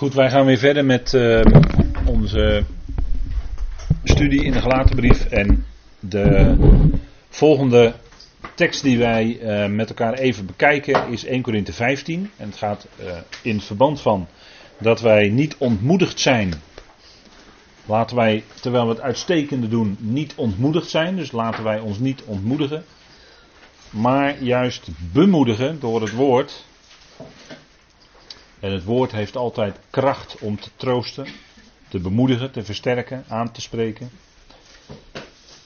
Goed, wij gaan weer verder met uh, onze studie in de gelatenbrief. En de volgende tekst die wij uh, met elkaar even bekijken is 1 Korinthe 15. En het gaat uh, in verband van dat wij niet ontmoedigd zijn. Laten wij, terwijl we het uitstekende doen, niet ontmoedigd zijn. Dus laten wij ons niet ontmoedigen. Maar juist bemoedigen door het woord en het woord heeft altijd kracht om te troosten, te bemoedigen, te versterken, aan te spreken.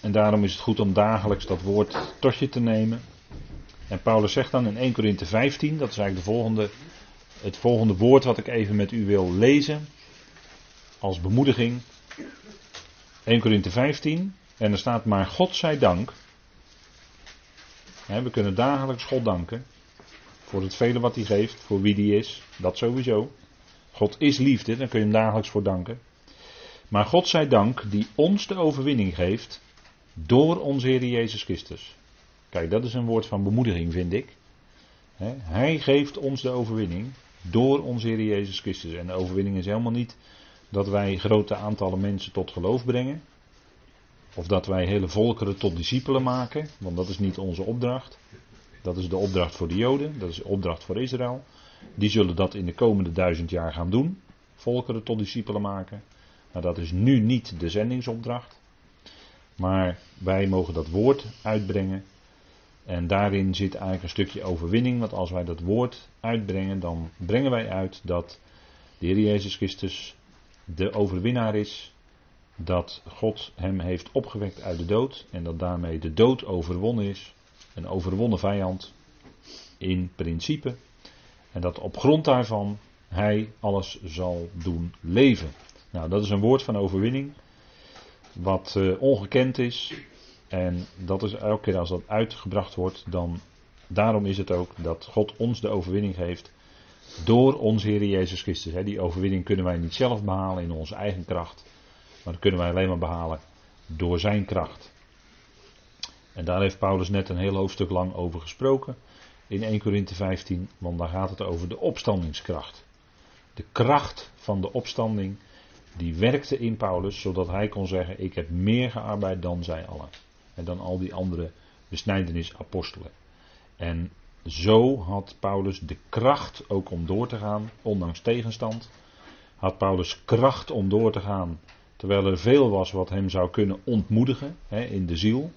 En daarom is het goed om dagelijks dat woord tot je te nemen. En Paulus zegt dan in 1 Korinthe 15, dat is eigenlijk de volgende, het volgende woord wat ik even met u wil lezen. Als bemoediging. 1 Korinthe 15. En er staat maar God zij dank. We kunnen dagelijks God danken. Voor het vele wat hij geeft, voor wie die is, dat sowieso. God is liefde, daar kun je hem dagelijks voor danken. Maar God zij dank die ons de overwinning geeft door onze Heer Jezus Christus. Kijk, dat is een woord van bemoediging, vind ik. Hij geeft ons de overwinning door onze Heer Jezus Christus. En de overwinning is helemaal niet dat wij grote aantallen mensen tot geloof brengen. Of dat wij hele volkeren tot discipelen maken, want dat is niet onze opdracht. Dat is de opdracht voor de Joden, dat is de opdracht voor Israël. Die zullen dat in de komende duizend jaar gaan doen. Volkeren tot discipelen maken. Maar dat is nu niet de zendingsopdracht. Maar wij mogen dat woord uitbrengen. En daarin zit eigenlijk een stukje overwinning. Want als wij dat woord uitbrengen, dan brengen wij uit dat de Heer Jezus Christus de overwinnaar is. Dat God hem heeft opgewekt uit de dood. En dat daarmee de dood overwonnen is. Een overwonnen vijand in principe. En dat op grond daarvan hij alles zal doen leven. Nou, dat is een woord van overwinning. Wat uh, ongekend is. En dat is elke keer als dat uitgebracht wordt, dan. Daarom is het ook dat God ons de overwinning geeft. Door onze Heer Jezus Christus. Die overwinning kunnen wij niet zelf behalen in onze eigen kracht. Maar dat kunnen wij alleen maar behalen door zijn kracht. En daar heeft Paulus net een heel hoofdstuk lang over gesproken. In 1 Korinthe 15, want daar gaat het over de opstandingskracht. De kracht van de opstanding, die werkte in Paulus, zodat hij kon zeggen: Ik heb meer gearbeid dan zij allen. En dan al die andere besnijdenisapostelen. En zo had Paulus de kracht ook om door te gaan, ondanks tegenstand. Had Paulus kracht om door te gaan, terwijl er veel was wat hem zou kunnen ontmoedigen hè, in de ziel.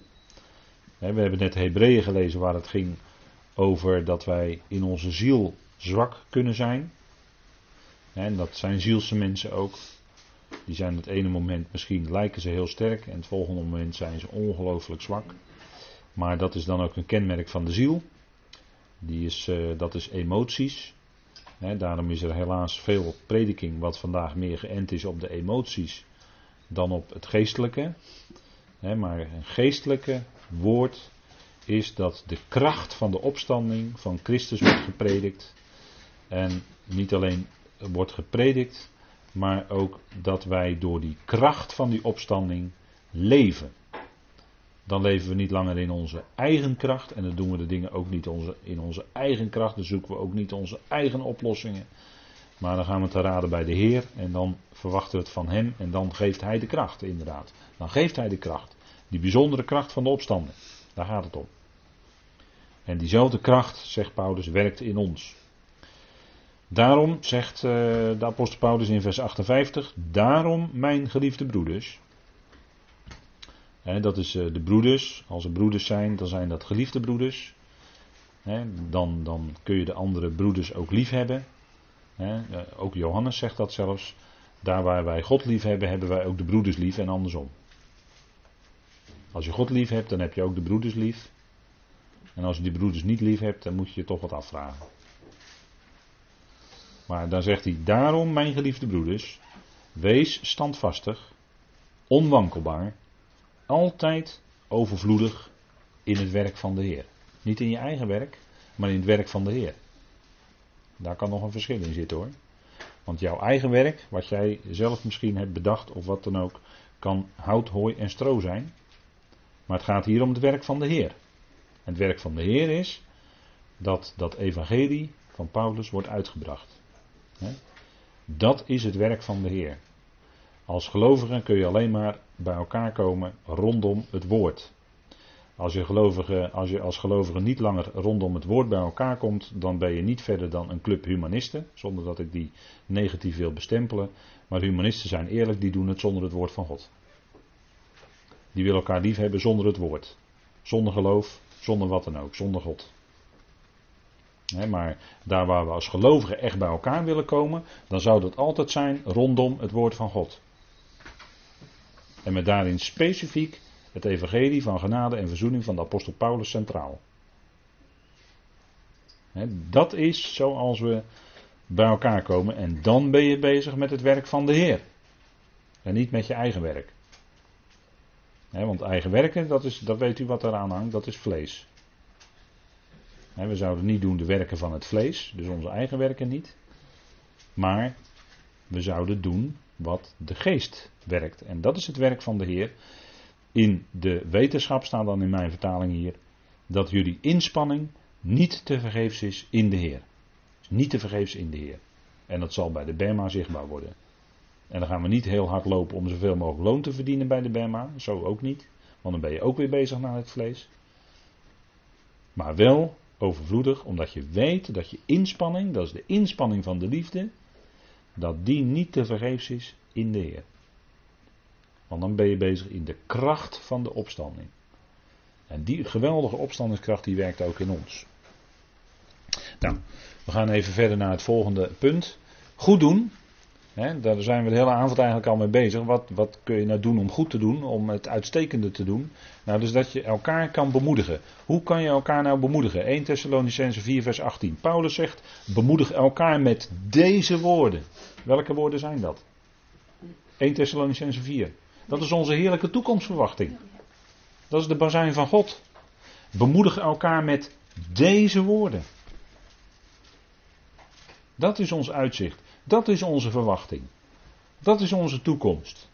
We hebben net Hebreeën gelezen waar het ging over dat wij in onze ziel zwak kunnen zijn. En dat zijn zielse mensen ook. Die zijn het ene moment misschien lijken ze heel sterk en het volgende moment zijn ze ongelooflijk zwak. Maar dat is dan ook een kenmerk van de ziel. Die is, uh, dat is emoties. daarom is er helaas veel prediking wat vandaag meer geënt is op de emoties dan op het geestelijke. Maar een geestelijke woord is dat de kracht van de opstanding van Christus wordt gepredikt. En niet alleen wordt gepredikt, maar ook dat wij door die kracht van die opstanding leven. Dan leven we niet langer in onze eigen kracht en dan doen we de dingen ook niet onze, in onze eigen kracht. Dan zoeken we ook niet onze eigen oplossingen. Maar dan gaan we te raden bij de Heer en dan verwachten we het van Hem en dan geeft Hij de kracht, inderdaad. Dan geeft Hij de kracht. Die bijzondere kracht van de opstanding. Daar gaat het om. En diezelfde kracht, zegt Paulus, werkt in ons. Daarom zegt uh, de apostel Paulus in vers 58, daarom mijn geliefde broeders. dat is uh, de broeders, als er broeders zijn, dan zijn dat geliefde broeders. dan, dan kun je de andere broeders ook lief hebben. Ook Johannes zegt dat zelfs. Daar waar wij God lief hebben, hebben wij ook de broeders lief en andersom. Als je God lief hebt, dan heb je ook de broeders lief. En als je die broeders niet lief hebt, dan moet je je toch wat afvragen. Maar dan zegt hij: Daarom, mijn geliefde broeders, wees standvastig, onwankelbaar, altijd overvloedig in het werk van de Heer. Niet in je eigen werk, maar in het werk van de Heer. Daar kan nog een verschil in zitten hoor. Want jouw eigen werk, wat jij zelf misschien hebt bedacht of wat dan ook, kan hout, hooi en stro zijn. Maar het gaat hier om het werk van de Heer. Het werk van de Heer is dat dat evangelie van Paulus wordt uitgebracht. Dat is het werk van de Heer. Als gelovige kun je alleen maar bij elkaar komen rondom het woord. Als je, gelovige, als je als gelovige niet langer rondom het woord bij elkaar komt, dan ben je niet verder dan een club humanisten, zonder dat ik die negatief wil bestempelen. Maar humanisten zijn eerlijk, die doen het zonder het woord van God. Die willen elkaar lief hebben zonder het woord. Zonder geloof, zonder wat dan ook, zonder God. maar daar waar we als gelovigen echt bij elkaar willen komen, dan zou dat altijd zijn rondom het woord van God. En met daarin specifiek het evangelie van genade en verzoening van de apostel Paulus centraal. dat is zoals we bij elkaar komen en dan ben je bezig met het werk van de Heer. En niet met je eigen werk. want eigen werken, dat, is, dat weet u wat eraan hangt, dat is vlees. we zouden niet doen de werken van het vlees, dus onze eigen werken niet. Maar we zouden doen wat de geest werkt. En dat is het werk van de Heer. In de wetenschap staat dan in mijn vertaling hier dat jullie inspanning niet te vergeefs is in de Heer. Niet te vergeefs in de Heer. En dat zal bij de Bema zichtbaar worden. En dan gaan we niet heel hard lopen om zoveel mogelijk loon te verdienen bij de Bema. Zo ook niet. Want dan ben je ook weer bezig naar het vlees. Maar wel overvloedig, omdat je weet dat je inspanning, dat is de inspanning van de liefde, dat die niet te vergeefs is in de Heer. Want dan ben je bezig in de kracht van de opstanding. En die geweldige opstandingskracht die werkt ook in ons. Nou, we gaan even verder naar het volgende punt. Goed doen. daar zijn we de hele avond eigenlijk al mee bezig. Wat, wat kun je nou doen om goed te doen, om het uitstekende te doen? Nou, dus dat je elkaar kan bemoedigen. Hoe kan je elkaar nou bemoedigen? 1 Thessalonicense 4 vers 18. Paulus zegt, bemoedig elkaar met deze woorden. Welke woorden zijn dat? 1 Thessalonicense 4. Dat is onze heerlijke toekomstverwachting. Dat is de bazijn van God. Bemoedig elkaar met deze woorden. Dat is ons uitzicht. Dat is onze verwachting. Dat is onze toekomst.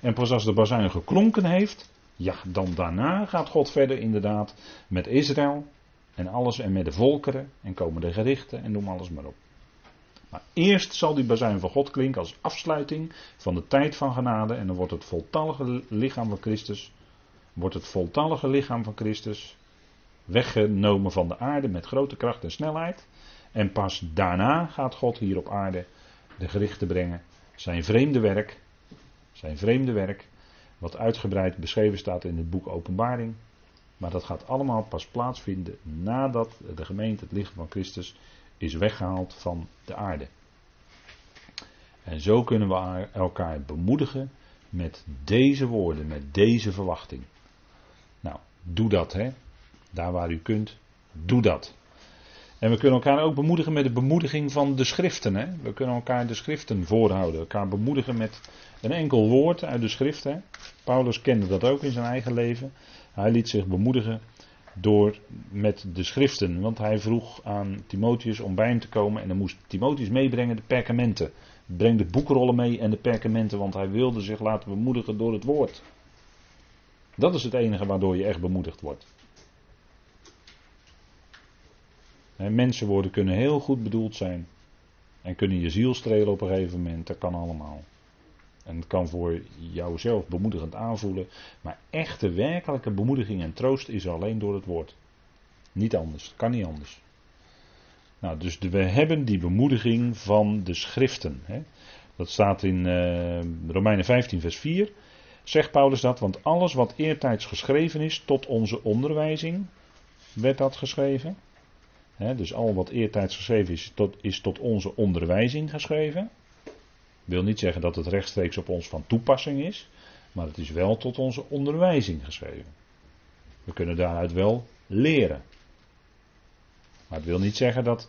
En pas als de bazuin geklonken heeft, ja, dan daarna gaat God verder inderdaad met Israël en alles en met de volkeren en komen de gerichten en noem alles maar op. Eerst zal die bazuin van God klinken als afsluiting van de tijd van genade. En dan wordt het voltallige lichaam van Christus, wordt het voltallige lichaam van Christus weggenomen van de aarde met grote kracht en snelheid. En pas daarna gaat God hier op aarde de gerichten brengen. Zijn vreemde werk, zijn vreemde werk, wat uitgebreid beschreven staat in het boek Openbaring. Maar dat gaat allemaal pas plaatsvinden nadat de gemeente, het lichaam van Christus, is weggehaald van de aarde. En zo kunnen we elkaar bemoedigen met deze woorden, met deze verwachting. Nou, doe dat hè. Daar waar u kunt, doe dat. En we kunnen elkaar ook bemoedigen met de bemoediging van de schriften. Hè? We kunnen elkaar de schriften voorhouden. Elkaar bemoedigen met een enkel woord uit de schrift. Hè? Paulus kende dat ook in zijn eigen leven. Hij liet zich bemoedigen door met de schriften. Want hij vroeg aan Timotheus om bij hem te komen en dan moest Timotheus meebrengen de perkamenten. Breng de boekrollen mee en de perkamenten, want hij wilde zich laten bemoedigen door het woord. Dat is het enige waardoor je echt bemoedigd wordt. Mensenwoorden kunnen heel goed bedoeld zijn en kunnen je ziel strelen op een gegeven moment. Dat kan allemaal. En het kan voor jouzelf bemoedigend aanvoelen. Maar echte, werkelijke bemoediging en troost is alleen door het woord. Niet anders. Kan niet anders. Nou, dus we hebben die bemoediging van de schriften. Hè. Dat staat in uh, Romeinen 15, vers 4. Zegt Paulus dat, want alles wat eertijds geschreven is tot onze onderwijzing, werd dat geschreven. dus al wat eertijds geschreven is is tot onze onderwijzing geschreven wil niet zeggen dat het rechtstreeks op ons van toepassing is, maar het is wel tot onze onderwijzing geschreven. We kunnen daaruit wel leren. Maar het wil niet zeggen dat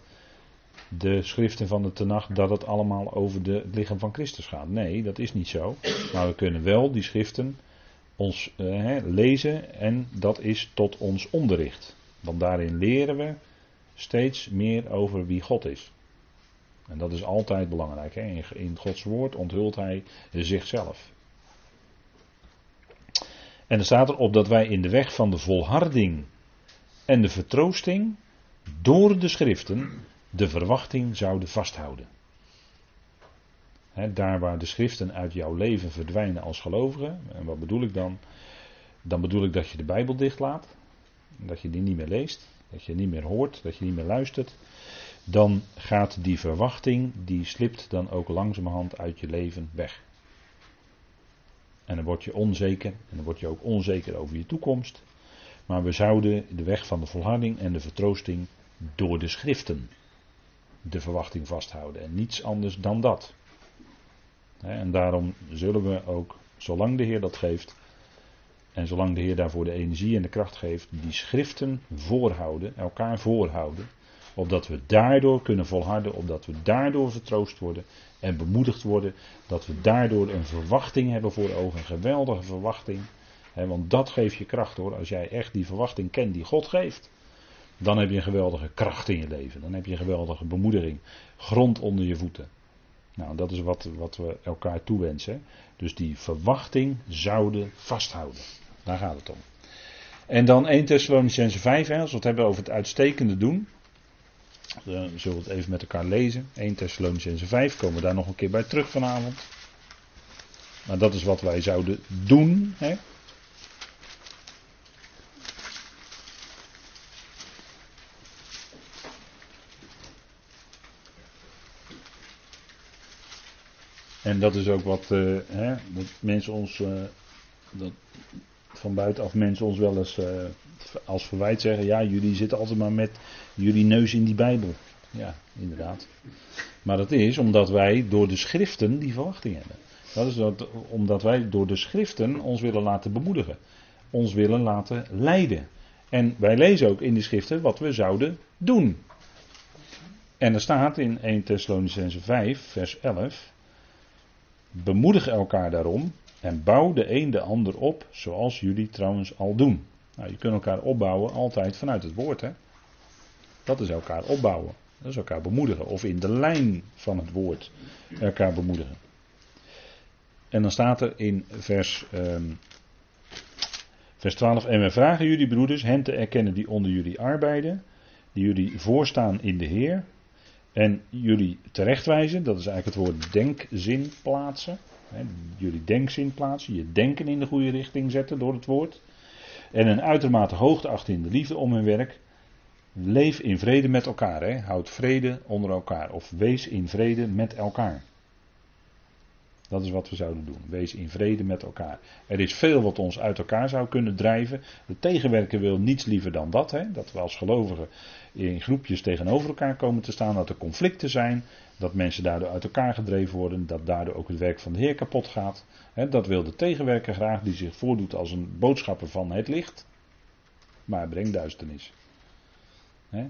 de schriften van de Tenach, dat het allemaal over de, het lichaam van Christus gaat. Nee, dat is niet zo. Maar we kunnen wel die schriften ons eh, lezen en dat is tot ons onderricht. Want daarin leren we steeds meer over wie God is. En dat is altijd belangrijk. Hè? In Gods woord onthult hij zichzelf. En er staat erop dat wij in de weg van de volharding en de vertroosting door de schriften de verwachting zouden vasthouden. daar waar de schriften uit jouw leven verdwijnen als gelovige, en wat bedoel ik dan? Dan bedoel ik dat je de Bijbel dichtlaat, dat je die niet meer leest, dat je niet meer hoort, dat je niet meer luistert. Dan gaat die verwachting, die slipt dan ook langzamerhand uit je leven weg. En dan word je onzeker, en dan word je ook onzeker over je toekomst. Maar we zouden de weg van de volharding en de vertroosting door de schriften de verwachting vasthouden. En niets anders dan dat. En daarom zullen we ook, zolang de Heer dat geeft, en zolang de Heer daarvoor de energie en de kracht geeft, die schriften voorhouden, elkaar voorhouden, opdat we daardoor kunnen volharden, opdat we daardoor vertroost worden en bemoedigd worden, dat we daardoor een verwachting hebben voor ogen, een geweldige verwachting. want dat geeft je kracht hoor, als jij echt die verwachting kent die God geeft. Dan heb je een geweldige kracht in je leven. Dan heb je een geweldige bemoediging. Grond onder je voeten. Nou, dat is wat, wat we elkaar toewensen. Dus die verwachting zouden vasthouden. Daar gaat het om. En dan 1 Thessalonicense 5, hè, als we het hebben over het uitstekende doen. Dan zullen we het even met elkaar lezen. 1 Thessalonicense 5, komen we daar nog een keer bij terug vanavond. Maar dat is wat wij zouden doen. Hè. En dat is ook wat uh, hè, mensen ons, uh, dat van buitenaf mensen ons wel eens uh, als verwijt zeggen: ja, jullie zitten altijd maar met jullie neus in die Bijbel. Ja, inderdaad. Maar dat is omdat wij door de schriften die verwachting hebben. Dat is dat, omdat wij door de schriften ons willen laten bemoedigen. Ons willen laten leiden. En wij lezen ook in de schriften wat we zouden doen. En er staat in 1 Thessalonicense 5, vers 11. Bemoedig elkaar daarom en bouw de een de ander op, zoals jullie trouwens al doen. Nou, je kunt elkaar opbouwen altijd vanuit het woord. Hè? Dat is elkaar opbouwen. Dat is elkaar bemoedigen. Of in de lijn van het woord elkaar bemoedigen. En dan staat er in vers, um, vers 12. En we vragen jullie broeders hen te erkennen die onder jullie arbeiden. Die jullie voorstaan in de Heer. En jullie terechtwijzen, dat is eigenlijk het woord denkzin plaatsen. Jullie denkzin plaatsen, je denken in de goede richting zetten door het woord. En een uitermate hoogte achter in de liefde om hun werk. Leef in vrede met elkaar. Houd vrede onder elkaar. Of wees in vrede met elkaar. Dat is wat we zouden doen. Wees in vrede met elkaar. Er is veel wat ons uit elkaar zou kunnen drijven. De tegenwerker wil niets liever dan dat. Hè? Dat we als gelovigen in groepjes tegenover elkaar komen te staan. Dat er conflicten zijn. Dat mensen daardoor uit elkaar gedreven worden. Dat daardoor ook het werk van de Heer kapot gaat. Hè? Dat wil de tegenwerker graag. Die zich voordoet als een boodschapper van het licht. Maar brengt duisternis. Hè?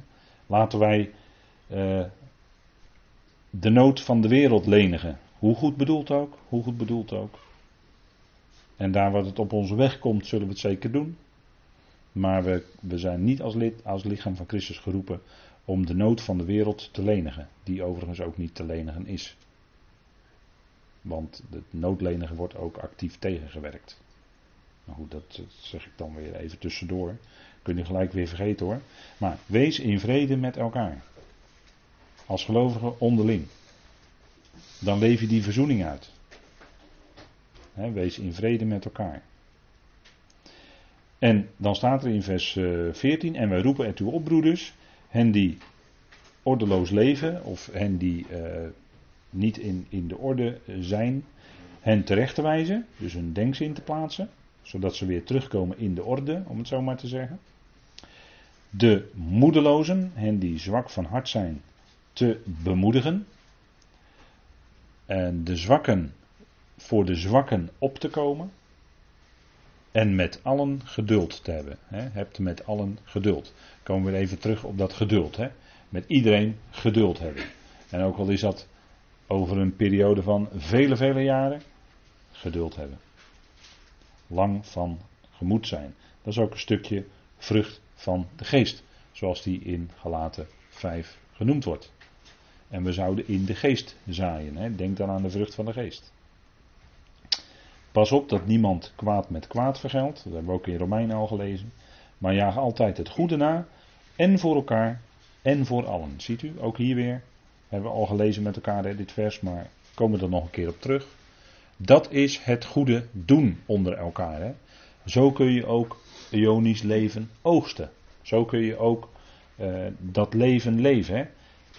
Laten wij uh, de nood van de wereld lenigen. Hoe goed bedoeld ook, hoe goed bedoeld ook. En daar waar het op onze weg komt, zullen we het zeker doen. Maar we, we zijn niet als, lid, als lichaam van Christus geroepen om de nood van de wereld te lenigen. Die overigens ook niet te lenigen is. Want het noodlenigen wordt ook actief tegengewerkt. Maar goed, dat zeg ik dan weer even tussendoor. Kun je gelijk weer vergeten hoor. Maar wees in vrede met elkaar. Als gelovigen onderling dan leef je die verzoening uit. wees in vrede met elkaar. En dan staat er in vers 14: eh, En wij roepen ertoe op, broeders, hen die ordeloos leven, of hen die uh, niet in, in de orde zijn, hen terecht te wijzen, dus hun denkzin te plaatsen, zodat ze weer terugkomen in de orde, om het zo maar te zeggen. De moedelozen, hen die zwak van hart zijn, te bemoedigen. En de zwakken voor de zwakken op te komen. En met allen geduld te hebben. Hè. Hebt met allen geduld. Komen we even terug op dat geduld. Met iedereen geduld hebben. En ook al is dat over een periode van vele, vele jaren. Geduld hebben. Lang van gemoed zijn. Dat is ook een stukje vrucht van de geest. Zoals die in Galaten 5 genoemd wordt. En we zouden in de geest zaaien. Hè? Denk dan aan de vrucht van de geest. Pas op dat niemand kwaad met kwaad vergeldt. Dat hebben we ook in Romeinen al gelezen. Maar jaag altijd het goede na. En voor elkaar. en voor allen. Ziet u, ook hier weer, hebben we al gelezen met elkaar dit vers, maar komen we er nog een keer op terug. Dat is het goede doen onder elkaar. Hè. Zo kun je ook Ionisch leven oogsten. Zo kun je ook uh, dat leven leven. Hè.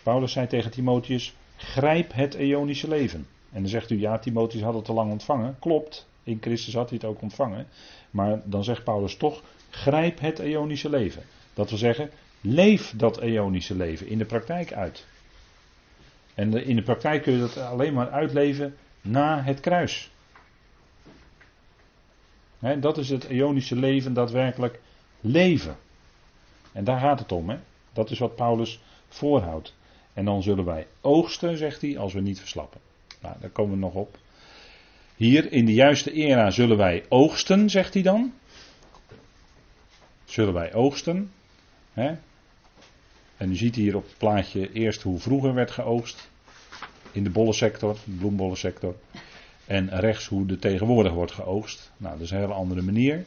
Paulus zei tegen Timotheus: grijp het Ionische leven. En dan zegt u, ja, Timotheus had het te lang ontvangen. Klopt, in Christus had hij het ook ontvangen. Maar dan zegt Paulus toch, grijp het Ionische leven. Dat wil zeggen, leef dat Ionische leven in de praktijk uit. En in de praktijk kun je dat alleen maar uitleven na het kruis. dat is het Ionische leven daadwerkelijk leven. En daar gaat het om. Dat is wat Paulus voorhoudt. En dan zullen wij oogsten, zegt hij, als we niet verslappen. Nou, daar komen we nog op. Hier in de juiste era zullen wij oogsten, zegt hij dan. Zullen wij oogsten. Hè? En u ziet hier op het plaatje eerst hoe vroeger werd geoogst. In de bollensector, de bloembollensector. En rechts hoe de tegenwoordig wordt geoogst. Nou, dat is een hele andere manier.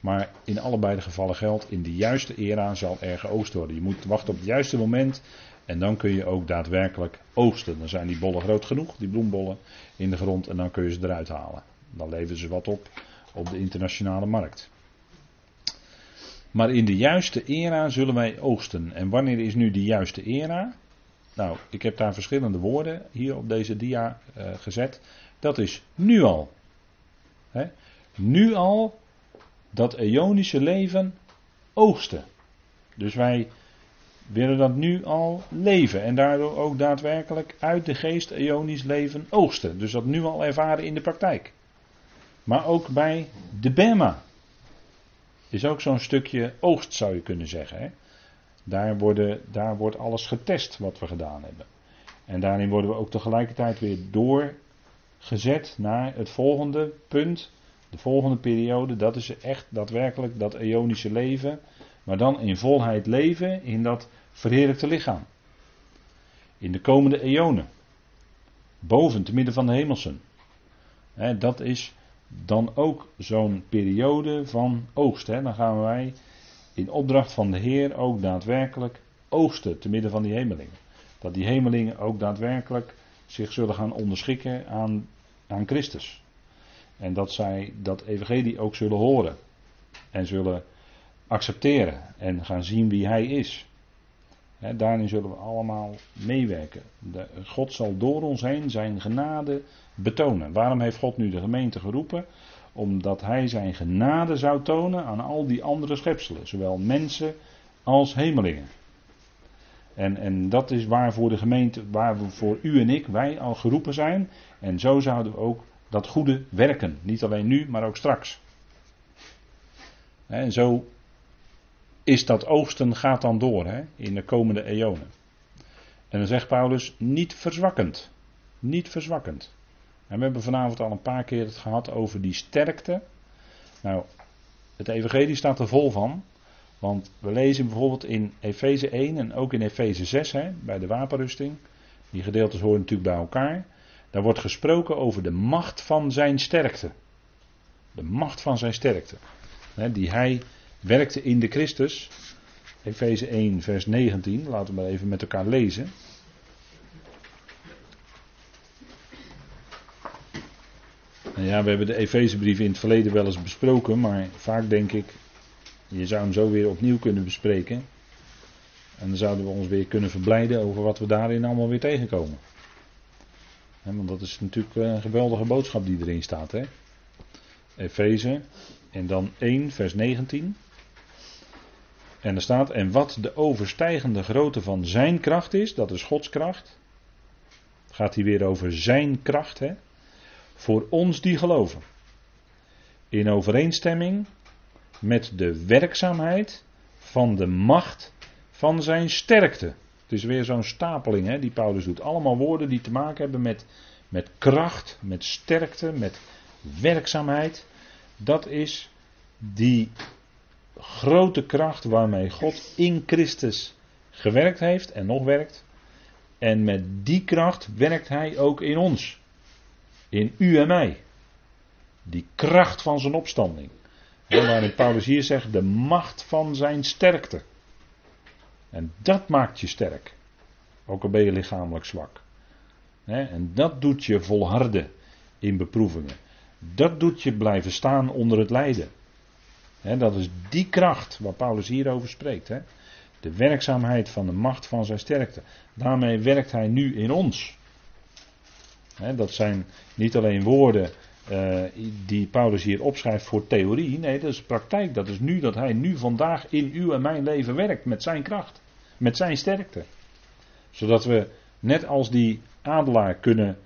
Maar in allebei de gevallen geldt, in de juiste era zal er geoogst worden. Je moet wachten op het juiste moment en dan kun je ook daadwerkelijk oogsten. Dan zijn die bollen groot genoeg, die bloembollen, in de grond en dan kun je ze eruit halen. Dan leveren ze wat op op de internationale markt. Maar in de juiste era zullen wij oogsten. En wanneer is nu de juiste era? Nou, ik heb daar verschillende woorden hier op deze dia uh, gezet. Dat is nu al. Nu al dat eonische leven oogsten. Dus wij willen dat nu al leven en daardoor ook daadwerkelijk uit de geest eonisch leven oogsten. Dus dat nu al ervaren in de praktijk. Maar ook bij de Bema is ook zo'n stukje oogst zou je kunnen zeggen. Hè? Daar, worden, daar wordt alles getest wat we gedaan hebben. En daarin worden we ook tegelijkertijd weer doorgezet naar het volgende punt. De volgende periode, dat is echt daadwerkelijk dat eonische leven maar dan in volheid leven in dat verheerlijkte lichaam. In de komende eonen. Boven, te midden van de hemelsen. dat is dan ook zo'n periode van oogst. Dan gaan wij in opdracht van de Heer ook daadwerkelijk oogsten te midden van die hemelingen. Dat die hemelingen ook daadwerkelijk zich zullen gaan onderschikken aan, aan Christus. En dat zij dat evangelie ook zullen horen. En zullen accepteren en gaan zien wie Hij is. daarin zullen we allemaal meewerken. God zal door ons heen zijn genade betonen. Waarom heeft God nu de gemeente geroepen? Omdat Hij zijn genade zou tonen aan al die andere schepselen, zowel mensen als hemelingen. En, en dat is waarvoor de gemeente, waar we voor u en ik, wij al geroepen zijn. En zo zouden we ook dat goede werken. Niet alleen nu, maar ook straks. En zo is dat oogsten gaat dan door hè, in de komende eonen. En dan zegt Paulus niet verzwakkend. Niet verzwakkend. En we hebben vanavond al een paar keer het gehad over die sterkte. Nou, het evangelie staat er vol van. Want we lezen bijvoorbeeld in Efeze 1 en ook in Efeze 6 hè, bij de wapenrusting. Die gedeeltes horen natuurlijk bij elkaar. Daar wordt gesproken over de macht van zijn sterkte. De macht van zijn sterkte. Hè, die hij werkte in de Christus. Efeze 1, vers 19. Laten we maar even met elkaar lezen. Nou ja, we hebben de Efezebrief in het verleden wel eens besproken, maar vaak denk ik, je zou hem zo weer opnieuw kunnen bespreken. En dan zouden we ons weer kunnen verblijden over wat we daarin allemaal weer tegenkomen. want dat is natuurlijk een geweldige boodschap die erin staat. Efeze en dan 1, vers 19. En er staat, en wat de overstijgende grootte van zijn kracht is, dat is Gods kracht. Gaat hij weer over zijn kracht, hè? Voor ons die geloven. In overeenstemming met de werkzaamheid van de macht van zijn sterkte. Het is weer zo'n stapeling hè, die Paulus doet. Allemaal woorden die te maken hebben met, met kracht, met sterkte, met werkzaamheid. Dat is die grote kracht waarmee God in Christus gewerkt heeft en nog werkt. En met die kracht werkt Hij ook in ons. In u en mij. Die kracht van zijn opstanding. Waarin Paulus hier zegt, de macht van zijn sterkte. En dat maakt je sterk. Ook al ben je lichamelijk zwak. En dat doet je volharden in beproevingen. Dat doet je blijven staan onder het lijden. Dat is die kracht waar Paulus hierover spreekt. De werkzaamheid van de macht van zijn sterkte. Daarmee werkt hij nu in ons. Dat zijn niet alleen woorden uh, die Paulus hier opschrijft voor theorie. Nee, dat is praktijk. Dat is nu dat hij nu vandaag in uw en mijn leven werkt met zijn kracht. Met zijn sterkte. Zodat we net als die adelaar kunnen,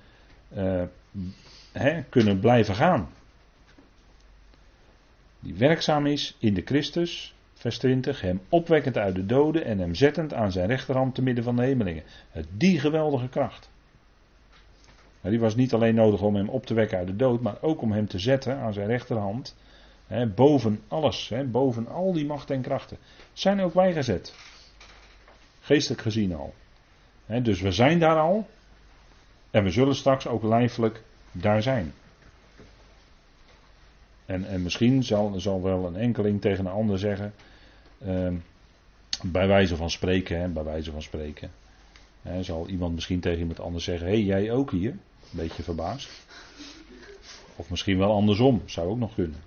uh, kunnen blijven gaan. Die werkzaam is in de Christus, vers 20, hem opwekkend uit de doden en hem zettend aan zijn rechterhand te midden van de hemelingen. Die geweldige kracht. Nou, die was niet alleen nodig om hem op te wekken uit de dood, maar ook om hem te zetten aan zijn rechterhand. Boven alles, boven al die macht en krachten. Zijn ook wij gezet. Geestelijk gezien al. Dus we zijn daar al. En we zullen straks ook lijfelijk daar zijn. En, en misschien zal, zal wel een enkeling tegen een ander zeggen. Uh, bij wijze van spreken, hè, bij wijze van spreken. Hè, zal iemand misschien tegen iemand anders zeggen: Hé, hey, jij ook hier? Een beetje verbaasd. Of misschien wel andersom, zou ook nog kunnen.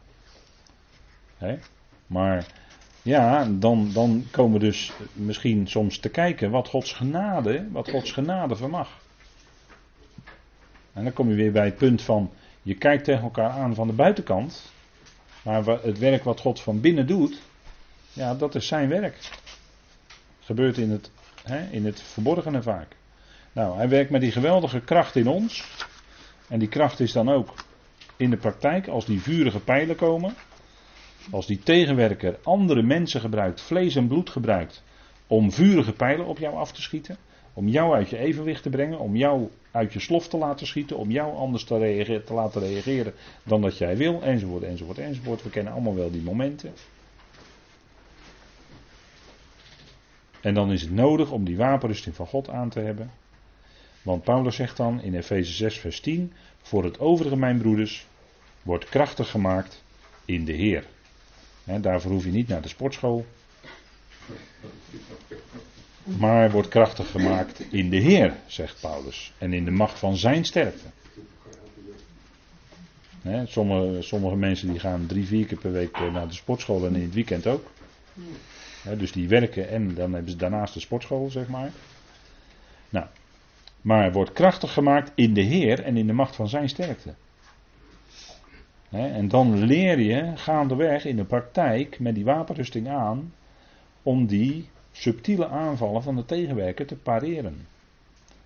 Hè? Maar ja, dan, dan komen we dus misschien soms te kijken wat Gods genade, wat Gods genade vermag. En dan kom je weer bij het punt van, je kijkt tegen elkaar aan van de buitenkant, maar het werk wat God van binnen doet, ja, dat is zijn werk. Gebeurt in het, hè, in het verborgene vaak. Nou, hij werkt met die geweldige kracht in ons. En die kracht is dan ook in de praktijk, als die vurige pijlen komen. Als die tegenwerker andere mensen gebruikt, vlees en bloed gebruikt. om vurige pijlen op jou af te schieten. Om jou uit je evenwicht te brengen. Om jou uit je slof te laten schieten. Om jou anders te, te laten reageren dan dat jij wil. Enzovoort, enzovoort, enzovoort. We kennen allemaal wel die momenten. En dan is het nodig om die wapenrusting van God aan te hebben. Want Paulus zegt dan in Efeze 6, vers 10: Voor het overige, mijn broeders, wordt krachtig gemaakt in de Heer. daarvoor hoef je niet naar de sportschool. Maar wordt krachtig gemaakt in de Heer, zegt Paulus. En in de macht van zijn sterkte. sommige, sommige, mensen die gaan drie, vier keer per week eh, naar de sportschool en in het weekend ook. dus die werken en dan hebben ze daarnaast de sportschool, zeg maar. Nou, maar wordt krachtig gemaakt in de Heer en in de macht van zijn sterkte. en dan leer je gaandeweg in de praktijk met die wapenrusting aan om die subtiele aanvallen van de tegenwerker te pareren.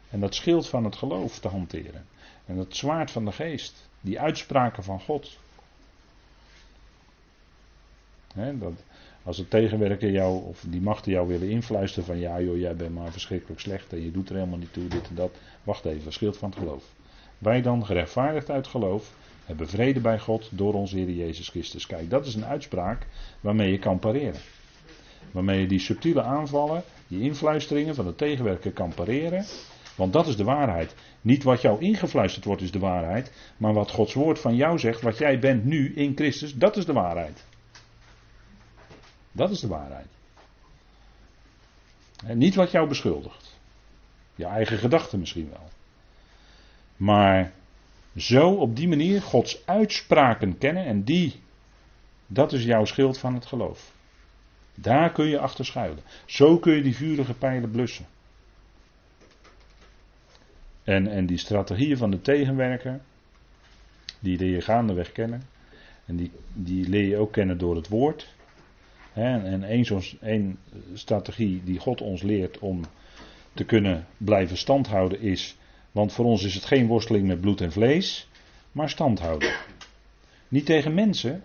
En dat schild van het geloof te hanteren. En dat zwaard van de geest. Die uitspraken van God. dat, als de tegenwerker jou, of die machten jou willen influisteren van ja joh, jij bent maar verschrikkelijk slecht en je doet er helemaal niet toe, dit en dat. Wacht even, schild van het geloof. Wij dan, gerechtvaardigd uit geloof, hebben vrede bij God door onze Heer Jezus Christus. Kijk, dat is een uitspraak waarmee je kan pareren. Waarmee je die subtiele aanvallen, die influisteringen van de tegenwerker kan pareren. Want dat is de waarheid. Niet wat jou ingefluisterd wordt is de waarheid, maar wat Gods woord van jou zegt, wat jij bent nu in Christus, dat is de waarheid. Dat is de waarheid. En niet wat jou beschuldigt. Je eigen gedachten misschien wel. Maar zo op die manier Gods uitspraken kennen en die, dat is jouw schild van het geloof. Daar kun je achter schuilen. Zo kun je die vurige pijlen blussen. En, en die strategieën van de tegenwerker, die leer je gaandeweg kennen. En die, die leer je ook kennen door het woord. En één, één strategie die God ons leert om te kunnen blijven standhouden is, want voor ons is het geen worsteling met bloed en vlees, maar standhouden. Niet tegen mensen,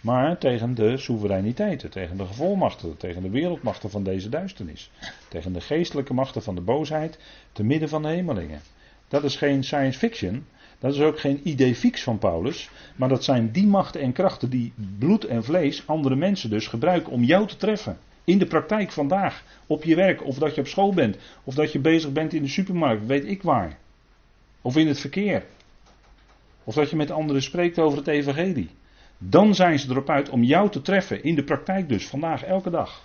maar tegen de soevereiniteiten, tegen de gevolmachten, tegen de wereldmachten van deze duisternis. Tegen de geestelijke machten van de boosheid, te midden van de hemelingen. Dat is geen science fiction, dat is ook geen idee fix van Paulus, maar dat zijn die machten en krachten die bloed en vlees, andere mensen dus, gebruiken om jou te treffen. In de praktijk vandaag, op je werk, of dat je op school bent, of dat je bezig bent in de supermarkt, weet ik waar. Of in het verkeer. Of dat je met anderen spreekt over het evangelie. Dan zijn ze erop uit om jou te treffen, in de praktijk dus, vandaag, elke dag.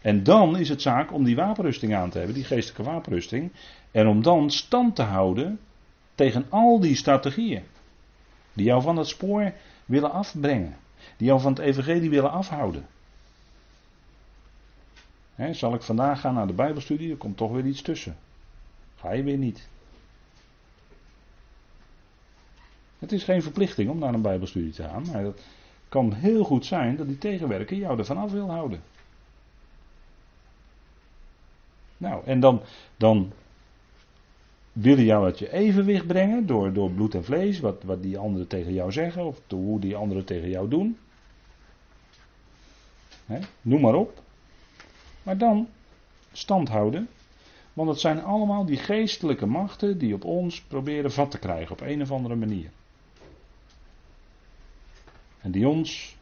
En dan is het zaak om die wapenrusting aan te hebben, die geestelijke wapenrusting. En om dan stand te houden tegen al die strategieën. Die jou van het spoor willen afbrengen. Die jou van het evangelie willen afhouden. zal ik vandaag gaan naar de Bijbelstudie? Er komt toch weer iets tussen. Ga je weer niet. Het is geen verplichting om naar een Bijbelstudie te gaan. Maar het kan heel goed zijn dat die tegenwerker jou ervan af wil houden. Nou, en dan, dan willen jou uit je evenwicht brengen door, door bloed en vlees, wat, wat die anderen tegen jou zeggen of hoe die anderen tegen jou doen. noem maar op. Maar dan stand houden, want het zijn allemaal die geestelijke machten die op ons proberen vat te krijgen op een of andere manier. En die ons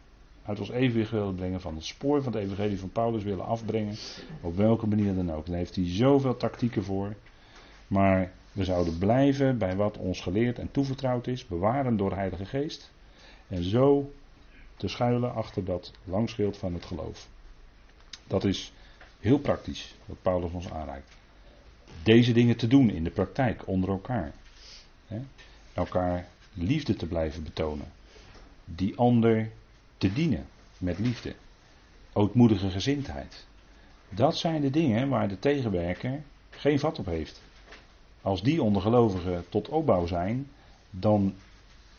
uit ons evenwicht willen brengen, van het spoor van het evangelie van Paulus willen afbrengen, op welke manier dan ook. Daar heeft hij zoveel tactieken voor. Maar we zouden blijven bij wat ons geleerd en toevertrouwd is, bewaren door de Heilige Geest. En zo te schuilen achter dat langschild van het geloof. Dat is heel praktisch wat Paulus ons aanreikt. Deze dingen te doen in de praktijk onder elkaar. Elkaar liefde te blijven betonen. Die ander te dienen met liefde. Ootmoedige gezindheid. Dat zijn de dingen waar de tegenwerker geen vat op heeft. Als die onder gelovigen tot opbouw zijn, dan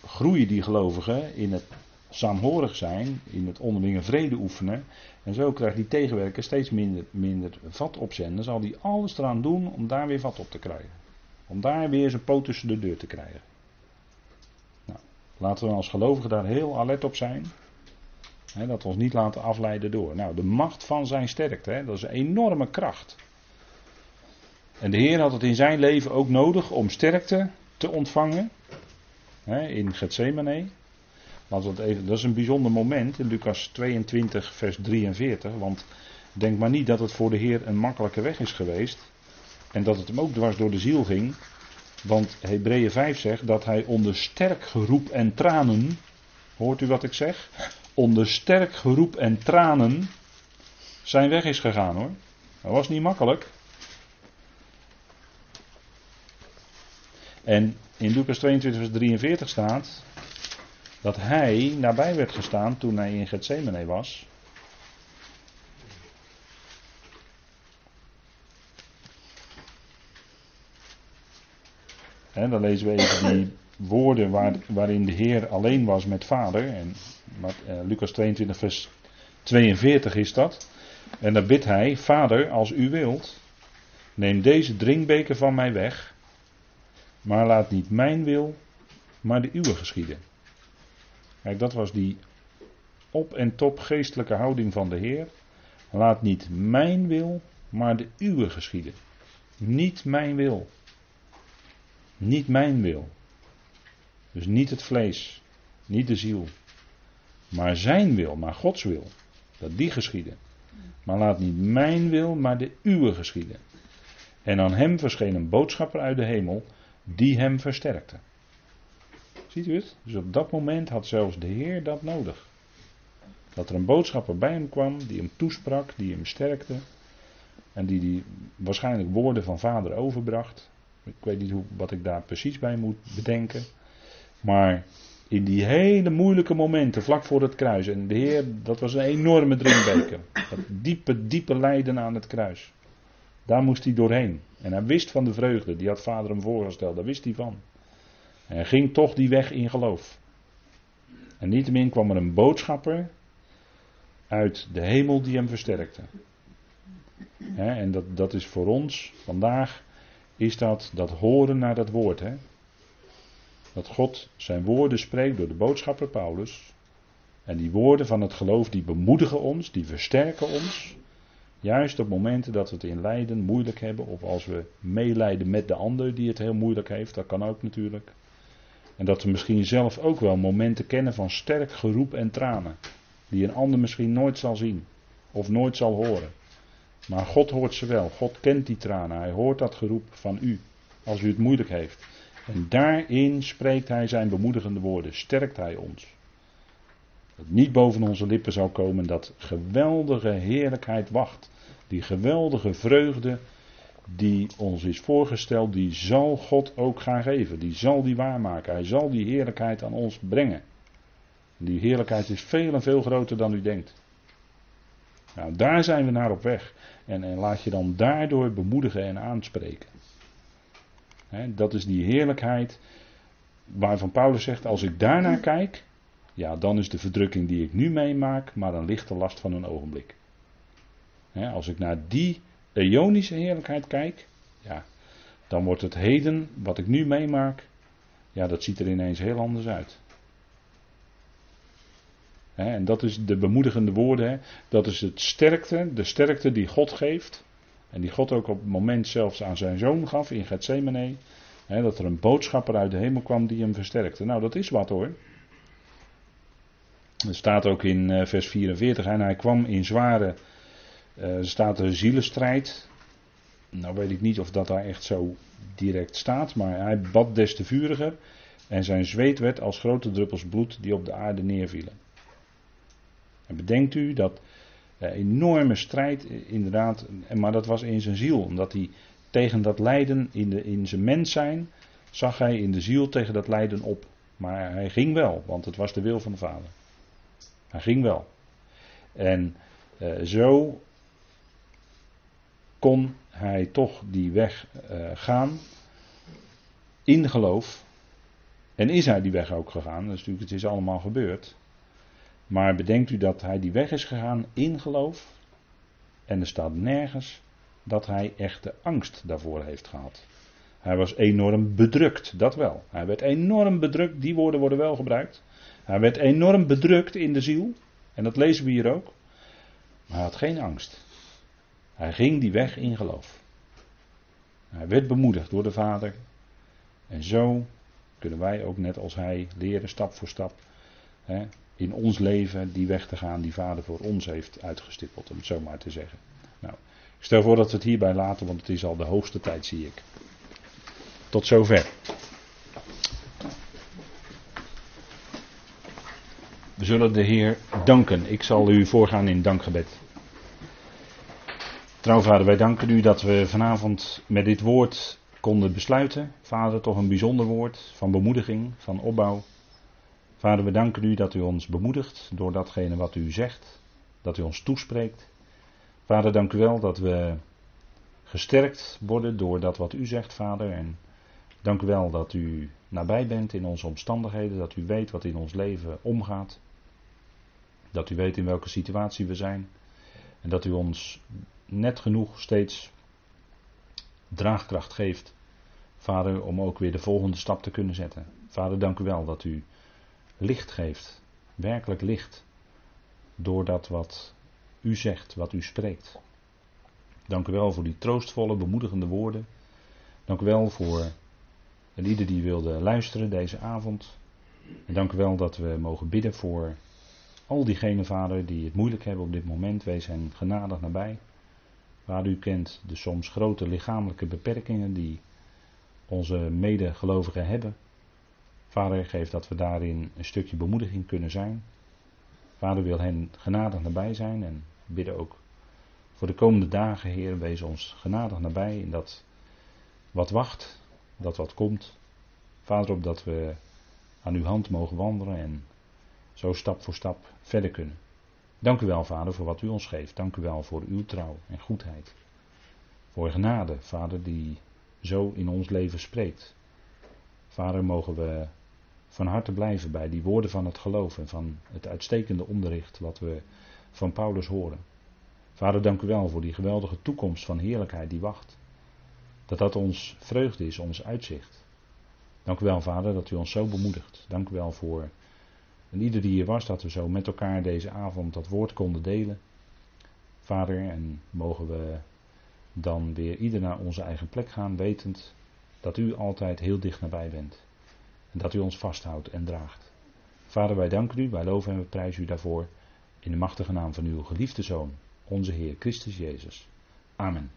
groeien die gelovigen in het saamhorig zijn, in het onderlinge vrede oefenen. En zo krijgt die tegenwerker steeds minder, minder vat op zijn. Dan zal hij alles eraan doen om daar weer vat op te krijgen. Om daar weer zijn poot tussen de deur te krijgen. Laten we als gelovigen daar heel alert op zijn dat we ons niet laten afleiden door. Nou, de macht van zijn sterkte, dat is een enorme kracht. En de Heer had het in zijn leven ook nodig om sterkte te ontvangen. in Gethsemane. dat, even, dat is een bijzonder moment in Lucas 22, vers 43. Want denk maar niet dat het voor de Heer een makkelijke weg is geweest. En dat het hem ook dwars door de ziel ging. Want Hebreeën 5 zegt dat hij onder sterk geroep en tranen. Hoort u wat ik zeg? onder sterk geroep en tranen zijn weg is gegaan hoor. Dat was niet makkelijk. En in Lucas 22, vers 43 staat dat hij nabij werd gestaan toen hij in Gethsemane was. En dan lezen we even die woorden waar, waarin de Heer alleen was met Vader. En uh, Lucas 22, vers 42 is dat. En dan bidt hij: Vader, als u wilt, neem deze drinkbeker van mij weg. Maar laat niet mijn wil, maar de uwe geschieden. Kijk, dat was die op en top geestelijke houding van de Heer. Laat niet mijn wil, maar de uwe geschieden. Niet mijn wil. Niet mijn wil. Dus niet het vlees, niet de ziel. Maar zijn wil, maar Gods wil. Dat die geschieden. Maar laat niet mijn wil, maar de uwe geschieden. En aan hem verscheen een boodschapper uit de hemel, die hem versterkte. Ziet u het? Dus op dat moment had zelfs de Heer dat nodig. Dat er een boodschapper bij hem kwam, die hem toesprak, die hem sterkte. En die, die waarschijnlijk woorden van vader overbracht. Ik weet niet hoe, wat ik daar precies bij moet bedenken. Maar in die hele moeilijke momenten vlak voor het kruis. En de Heer, dat was een enorme drinkbeker. Dat diepe, diepe lijden aan het kruis. Daar moest hij doorheen. En hij wist van de vreugde, die had vader hem voorgesteld, daar wist hij van. En hij ging toch die weg in geloof. En niettemin kwam er een boodschapper uit de hemel die hem versterkte. en dat, dat is voor ons vandaag, is dat dat horen naar dat woord. He dat God zijn woorden spreekt door de boodschapper Paulus. En die woorden van het geloof die bemoedigen ons, die versterken ons. Juist op momenten dat we het in lijden moeilijk hebben, of als we meelijden met de ander die het heel moeilijk heeft, dat kan ook natuurlijk. En dat we misschien zelf ook wel momenten kennen van sterk geroep en tranen, die een ander misschien nooit zal zien of nooit zal horen. Maar God hoort ze wel, God kent die tranen, hij hoort dat geroep van u, als u het moeilijk heeft. En daarin spreekt hij zijn bemoedigende woorden, sterkt hij ons. Dat niet boven onze lippen zal komen dat geweldige heerlijkheid wacht. Die geweldige vreugde die ons is voorgesteld, die zal God ook gaan geven. Die zal die waarmaken. Hij zal die heerlijkheid aan ons brengen. Die heerlijkheid is veel en veel groter dan u denkt. Nou, daar zijn we naar op weg. En, en laat je dan daardoor bemoedigen en aanspreken. dat is die heerlijkheid waarvan Paulus zegt, als ik daarnaar kijk, ja, dan is de verdrukking die ik nu meemaak maar een lichte last van een ogenblik. als ik naar die eonische heerlijkheid kijk, ja, dan wordt het heden, wat ik nu meemaak, ja, dat ziet er ineens heel anders uit. En dat is de bemoedigende woorden. Dat is het sterkte, de sterkte die God geeft. En die God ook op het moment zelfs aan zijn zoon gaf in Gethsemane. dat er een boodschapper uit de hemel kwam die hem versterkte. Nou, dat is wat hoor. Er staat ook in eh, vers 44. En hij kwam in zware uh, staat er zielenstrijd. Nou weet ik niet of dat daar echt zo direct staat, maar hij bad des te vuriger en zijn zweet werd als grote druppels bloed die op de aarde neervielen. En bedenkt u dat uh, enorme strijd, eh, inderdaad, maar dat was in zijn ziel, omdat hij tegen dat lijden in, de, in zijn mens zijn, zag hij in de ziel tegen dat lijden op. Maar hij ging wel, want het was de wil van de Vader. Hij ging wel. En uh, zo kon hij toch die weg gaan in geloof. En is hij die weg ook gegaan? Dat is natuurlijk, het is allemaal gebeurd. Maar bedenkt u dat hij die weg is gegaan in geloof. En er staat nergens dat hij echte angst daarvoor heeft gehad. Hij was enorm bedrukt, dat wel. Hij werd enorm bedrukt, die woorden worden wel gebruikt. Hij werd enorm bedrukt in de ziel. En dat lezen we hier ook. Maar hij had geen angst. Hij ging die weg in geloof. Hij werd bemoedigd door de Vader. En zo kunnen wij ook net als hij leren stap voor stap hè, in ons leven die weg te gaan die Vader voor ons heeft uitgestippeld, om het zo maar te zeggen. Nou, ik stel voor dat we het hierbij laten, want het is al de hoogste tijd, zie ik. Tot zover. We zullen de Heer danken. Ik zal u voorgaan in dankgebed. Trouw vader, wij danken u dat we vanavond met dit woord konden besluiten. Vader, toch een bijzonder woord van bemoediging, van opbouw. Vader, we danken u dat u ons bemoedigt door datgene wat u zegt, dat u ons toespreekt. Vader, dank u wel dat we gesterkt worden door dat wat u zegt, Vader. En dank u wel dat u nabij bent in onze omstandigheden, dat u weet wat in ons leven omgaat. Dat u weet in welke situatie we zijn. En dat u ons net genoeg steeds draagkracht geeft, Vader, om ook weer de volgende stap te kunnen zetten. Vader, dank u wel dat u licht geeft, werkelijk licht, door dat wat u zegt, wat u spreekt. Dank u wel voor die troostvolle, bemoedigende woorden. Dank u wel voor en ieder die wilde luisteren deze avond. En dank u wel dat we mogen bidden voor al diegenen, Vader, die het moeilijk hebben op dit moment. Wees hen genadig nabij. Waar u kent de soms grote lichamelijke beperkingen die onze medegelovigen hebben. Vader, geef dat we daarin een stukje bemoediging kunnen zijn. Vader wil hen genadig nabij zijn en bidden ook voor de komende dagen, Heer, wees ons genadig nabij in dat wat wacht, dat wat komt. Vader, opdat we aan uw hand mogen wandelen en zo stap voor stap verder kunnen. Dank u wel, Vader, voor wat u ons geeft. Dank u wel voor uw trouw en goedheid. Voor genade, Vader, die zo in ons leven spreekt. Vader, mogen we van harte blijven bij die woorden van het geloof en van het uitstekende onderricht wat we van Paulus horen. Vader, dank u wel voor die geweldige toekomst van heerlijkheid die wacht. Dat dat ons vreugde is, ons uitzicht. Dank u wel, Vader, dat u ons zo bemoedigt. Dank u wel voor en ieder die hier was, dat we zo met elkaar deze avond dat woord konden delen. Vader, en mogen we dan weer ieder naar onze eigen plek gaan, wetend dat u altijd heel dicht nabij bent. En dat u ons vasthoudt en draagt. Vader, wij danken u, wij loven en we prijzen u daarvoor. In de machtige naam van uw geliefde Zoon, onze Heer Christus Jezus. Amen.